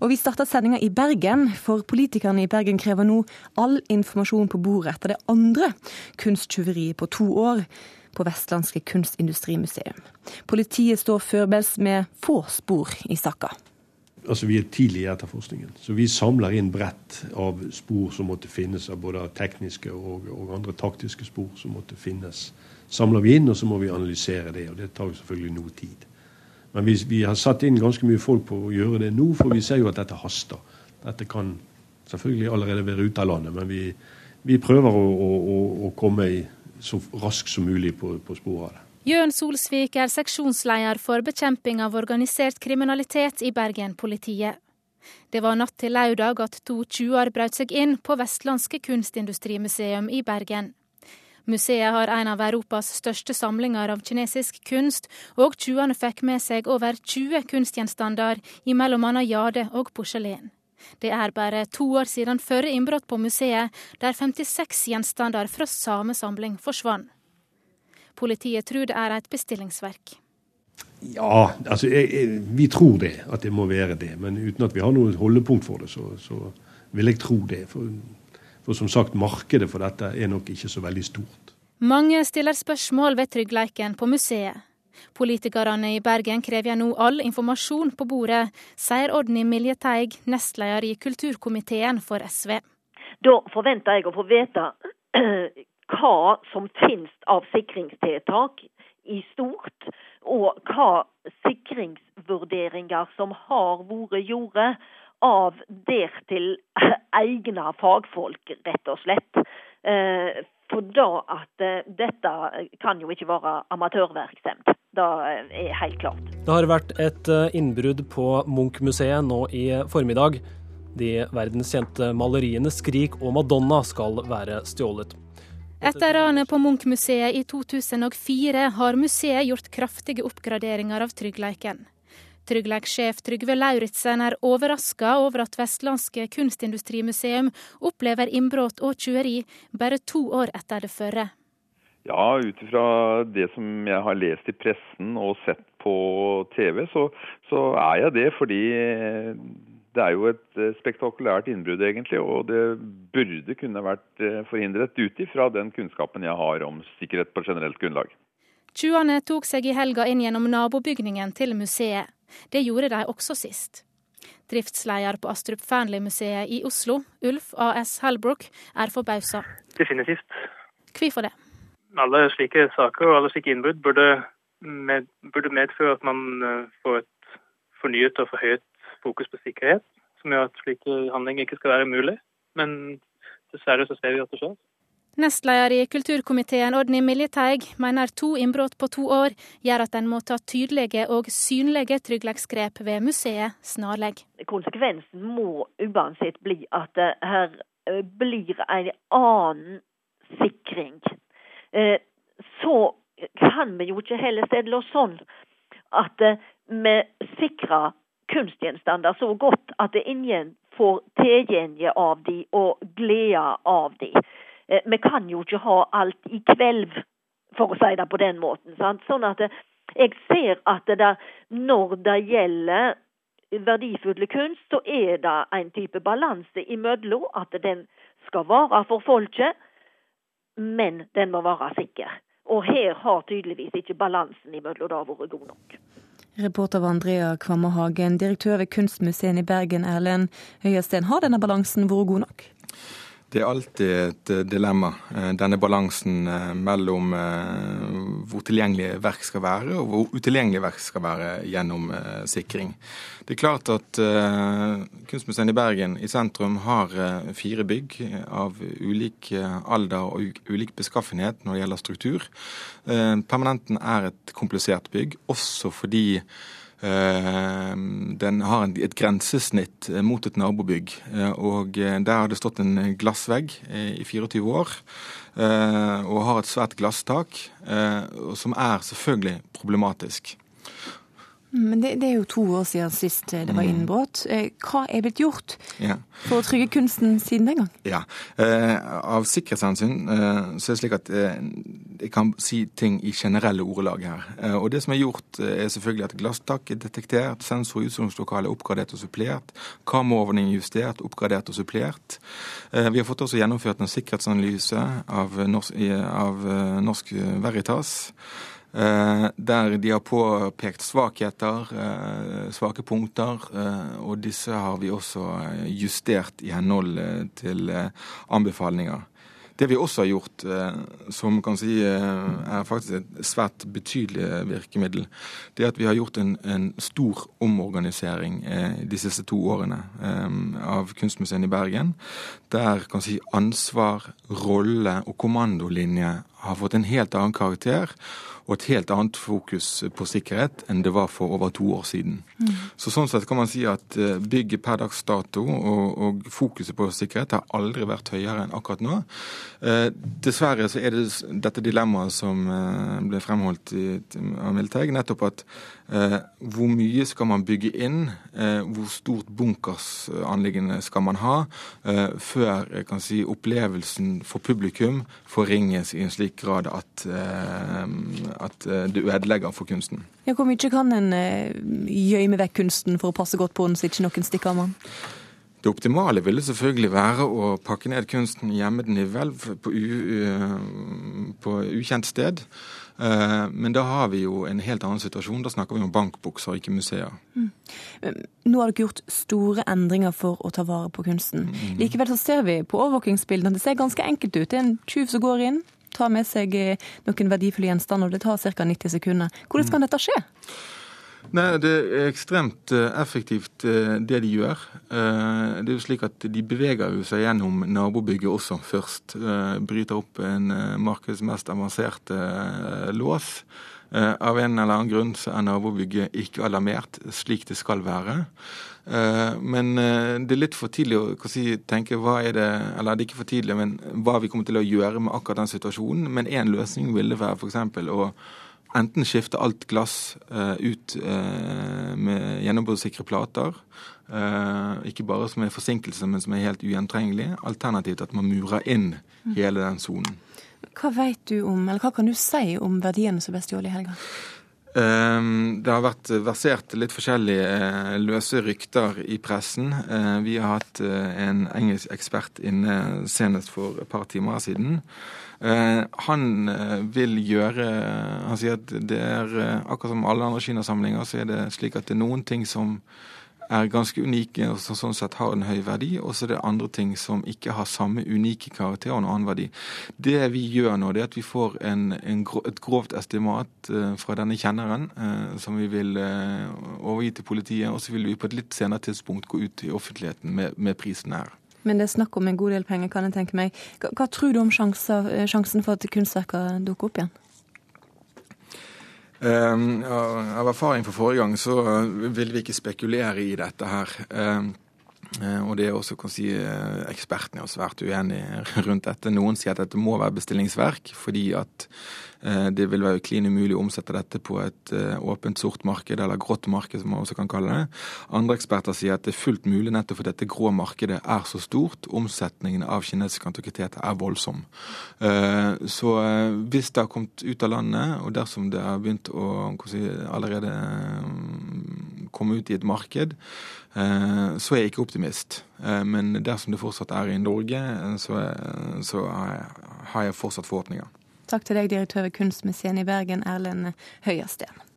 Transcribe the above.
Og vi starta sendinga i Bergen, for politikerne i Bergen krever nå all informasjon på bordet etter det andre kunsttyveriet på to år på Vestlandske kunstindustrimuseum. Politiet står forberedt med få spor i saka. Altså Vi er tidlig i etterforskningen, så vi samler inn brett av spor som måtte finnes, av både tekniske og, og, andre taktiske spor som måtte finnes. Samler vi inn, og så må vi analysere det. og Det tar selvfølgelig noe tid. Men vi, vi, har satt inn ganske mye folk på å gjøre det nå, for vi ser jo at dette haster. Dette kan selvfølgelig allerede være ute av landet, men vi, vi prøver å, å, å, komme så raskt som mulig på, på sporet av det. Jørn Solsvik er seksjonsleder for bekjemping av organisert kriminalitet i Bergen-politiet. Det var natt til lørdag at to tjuver brøt seg inn på Vestlandske kunstindustrimuseum i Bergen. Museet har en av Europas største samlinger av kinesisk kunst, og tjuvene fikk med seg over 20 kunstgjenstander i bl.a. jade og porselen. Det er bare to år siden førre innbrudd på museet, der 56 gjenstander fra samme samling forsvant. Politiet tror det er et bestillingsverk. Ja, altså jeg, jeg, vi tror det, at det må være det. Men uten at vi har noe holdepunkt for det, så, så vil jeg tro det. For, for, som sagt, markedet for dette er nok ikke så veldig stort. Mange stiller spørsmål ved tryggleiken på museet. Politikerne i Bergen krever nå all informasjon på bordet, sier Odny Miljeteig, nestleder i kulturkomiteen for SV. Da forventer jeg å få vite hva som finnes av sikringstiltak i stort, og hva sikringsvurderinger som har vært gjort av dertil egne fagfolk, rett og slett. Eh, for da at eh, dette kan jo ikke være amatørvirksomhet. Det er helt klart. Det har vært et eh, innbrudd på Munch-museet nå i formiddag. De verdenskjente maleriene 'Skrik' og 'Madonna' skal være stjålet. Etter ranet på Munch-museet i 2004 har museet gjort kraftige oppgraderinger av tryggleiken. Tryggleikssjef Trygve Lauritzen er overraska over at Vestlandske kunstindustrimuseum opplever innbrudd og tjuveri bare to år etter det førre. Ja, ut ifra det som jeg har lest i pressen og sett på TV, så, så er jeg det. Fordi det er jo et eh, spektakulært innbrudd, egentlig. Og det burde kunne vært eh, forhindret ut ifra den kunnskapen jeg har om sikkerhet på generelt grunnlag. Tjuvene tok seg i helga inn gjennom nabobygningen til museet. Det gjorde de også sist. Driftsleder på Astrup Fearnley-museet i Oslo, Ulf AS Halbrook, er forbausa. Definitivt. Hvorfor det? Alle slike saker og alle slike innbrudd burde, med, burde medføre at man eh, får et fornyet og forhøyet fokus på sikkerhet, som gjør at slike handlinger ikke skal være mulig. Men dessverre så ser vi at det skjer. Nestleder i kulturkomiteen Odny Miljeteig mener to innbrudd på to år gjør at en må ta tydelige og synlige trygghetsgrep ved museet snarlig. Konsekvensen må uansett bli at det her eh, blir en annen sikring. Eh, så kan vi jo ikke heller stelle oss sånn at eh, vi sikrer kunstgjenstander så godt at ingen får tilgjenge av de og glede av de. Eh, vi kan jo ikke ha alt i kvelv, for å si det på den måten. Sant? Sånn at eh, jeg ser at det der, når det gjelder verdifulle kunst, så er det en type balanse imellom at den skal være for folket, men den må være sikker. Og her har tydeligvis ikke balansen imellom det vært god nok. Reporter var Andrea Kvammerhagen. Direktør ved Kunstmuseet i Bergen, Erlend Høiersten. Har denne balansen vært god nok? Det er alltid et eh, dilemma, eh, denne balansen eh, mellom hvor tilgjengelig verk skal være, og hvor utilgjengelig verk skal være gjennom sikring. Det er klart at Kunstmuseet i Bergen i sentrum har fire bygg av ulik alder og ulik beskaffenhet når det gjelder struktur. Permanenten er et komplisert bygg, også fordi den har et grensesnitt eh, mot et nabobygg. Eh, og Der har det stått en glassvegg i 24 år. Og har et svært glasstak, som er selvfølgelig problematisk. Men det, det, er jo to år siden sist det var mm. innbrudd. Eh, hva er blitt gjort ja. for å trygge kunsten siden den gang? Ja, eh, Av sikkerhetshensyn eh, så er det slik at eh, jeg kan si ting i generelle ordelag her. Eh, og Det som er gjort, eh, er selvfølgelig at glasstak er detektert, sensor i utstillingslokalet er oppgradert og supplert, kameraovervåkning justert, oppgradert og supplert. vi har fått også gjennomført en sikkerhetsanalyse av, Norsk, av Norsk Veritas. Eh, der de har påpekt svakheter, eh, svake punkter, eh, og disse har vi også justert i henhold til anbefalinger. Det vi også har gjort, som kan si er faktisk et svært betydelig virkemiddel, det er at vi har gjort en, en stor omorganisering de siste to årene av Kunstmuseet i Bergen. Der kan si ansvar, rolle og kommandolinje har fått en helt annen karakter og et helt annet fokus på sikkerhet enn det var for over to år siden. Mm. Så Sånn sett kan man si at eh, bygget per dags dato og, og, fokuset på sikkerhet har aldri vært høyere enn akkurat nå. Eh, dessverre så er det dette dilemmaet som eh, ble fremholdt i, av Milteg, nettopp at hvor mye skal man bygge inn, eh, hvor stort bunkersanliggende skal man ha, eh, før jeg kan si, opplevelsen for publikum forringes i en slik grad at at det ødelegger for kunsten. Ja, hvor mye kan en eh, gjemme vekk kunsten for å passe godt på den, så ikke noen stikker av den? Det optimale ville selvfølgelig være å pakke ned kunsten, gjemme den i hvelv på, på ukjent sted. Eh, men da har vi jo en helt annen situasjon. Da snakker vi om bankbukser, ikke museer. Mm. Nå har dere gjort store endringer for å ta vare på kunsten. Mm. Likevel så ser vi på overvåkingsbildene at det ser ganske enkelt ut. Det er en tjuv som går inn, tar med seg eh, noen verdifulle gjenstander, og det tar ca. 90 sekunder. Hvordan kan dette skje? Nei, Det er ekstremt eh, effektivt eh, det de gjør. Det er jo slik at De beveger jo seg gjennom nabobygget også først. Bryter opp en markeds mest avanserte lås. Av en eller annen grunn så er nabobygget ikke alarmert slik det skal være. Eh, men eh, det er litt for tidlig å si, tenke hva er det Eller det er ikke for tidlig, men hva vi kommer til å gjøre med akkurat den situasjonen. Men én løsning ville være f.eks. å enten skifte alt glass uh, ut uh, med gjennombruddssikre plater. Uh, ikke bare som er forsinkelse, men som er helt ugjentrengelig. Alternativt at man murer inn hele den sonen. Hva vet du om, eller hva kan du si om verdiene som ble stjålet i helga? Ehm, det har vært versert litt forskjellige eh, løse rykter i pressen. Eh, vi har hatt eh, en engelsk ekspert inne senest for et par timer siden. Han vil gjøre Han sier at det er akkurat som alle andre kinasamlinger, så er det slik at det er noen ting som er ganske unike og sånn sett har en høy verdi. Og så er det andre ting som ikke har samme unike karakter og en annen verdi. Det vi gjør nå, det er at vi får en, en, et grovt estimat uh, fra denne kjenneren uh, som vi vil uh, overgi til politiet. Og så vil vi på et litt senere tidspunkt gå ut i offentligheten med, med prisen her. Men det er snakk om en god del penger, kan jeg tenke meg. Hva, hva tror du om sjanser, sjansen for at kunstverker dukker opp igjen? Um, av erfaring fra forrige gang så vil vi ikke spekulere i dette her. Um, og det er også kan si, eh, Ekspertene er svært uenige rundt dette. Noen sier at dette må være bestillingsverk, fordi at Eh, det vil være klin umulig å omsette dette på et eh, åpent sort marked, eller grått marked, som man også kan kalle det. Andre eksperter sier at det er fullt mulig nettopp fordi dette grå markedet er så stort. Omsetningen av kinesiske antikviteter er voldsom. Eh, så hvis det har kommet ut av landet, og dersom det har begynt å si, allerede komme ut i et marked, så er jeg ikke optimist. Men dersom det fortsatt er i Norge, så, så har jeg fortsatt forhåpninger. Takk til deg, direktør ved Kunstmuseet i Bergen, Erlend Høiersten.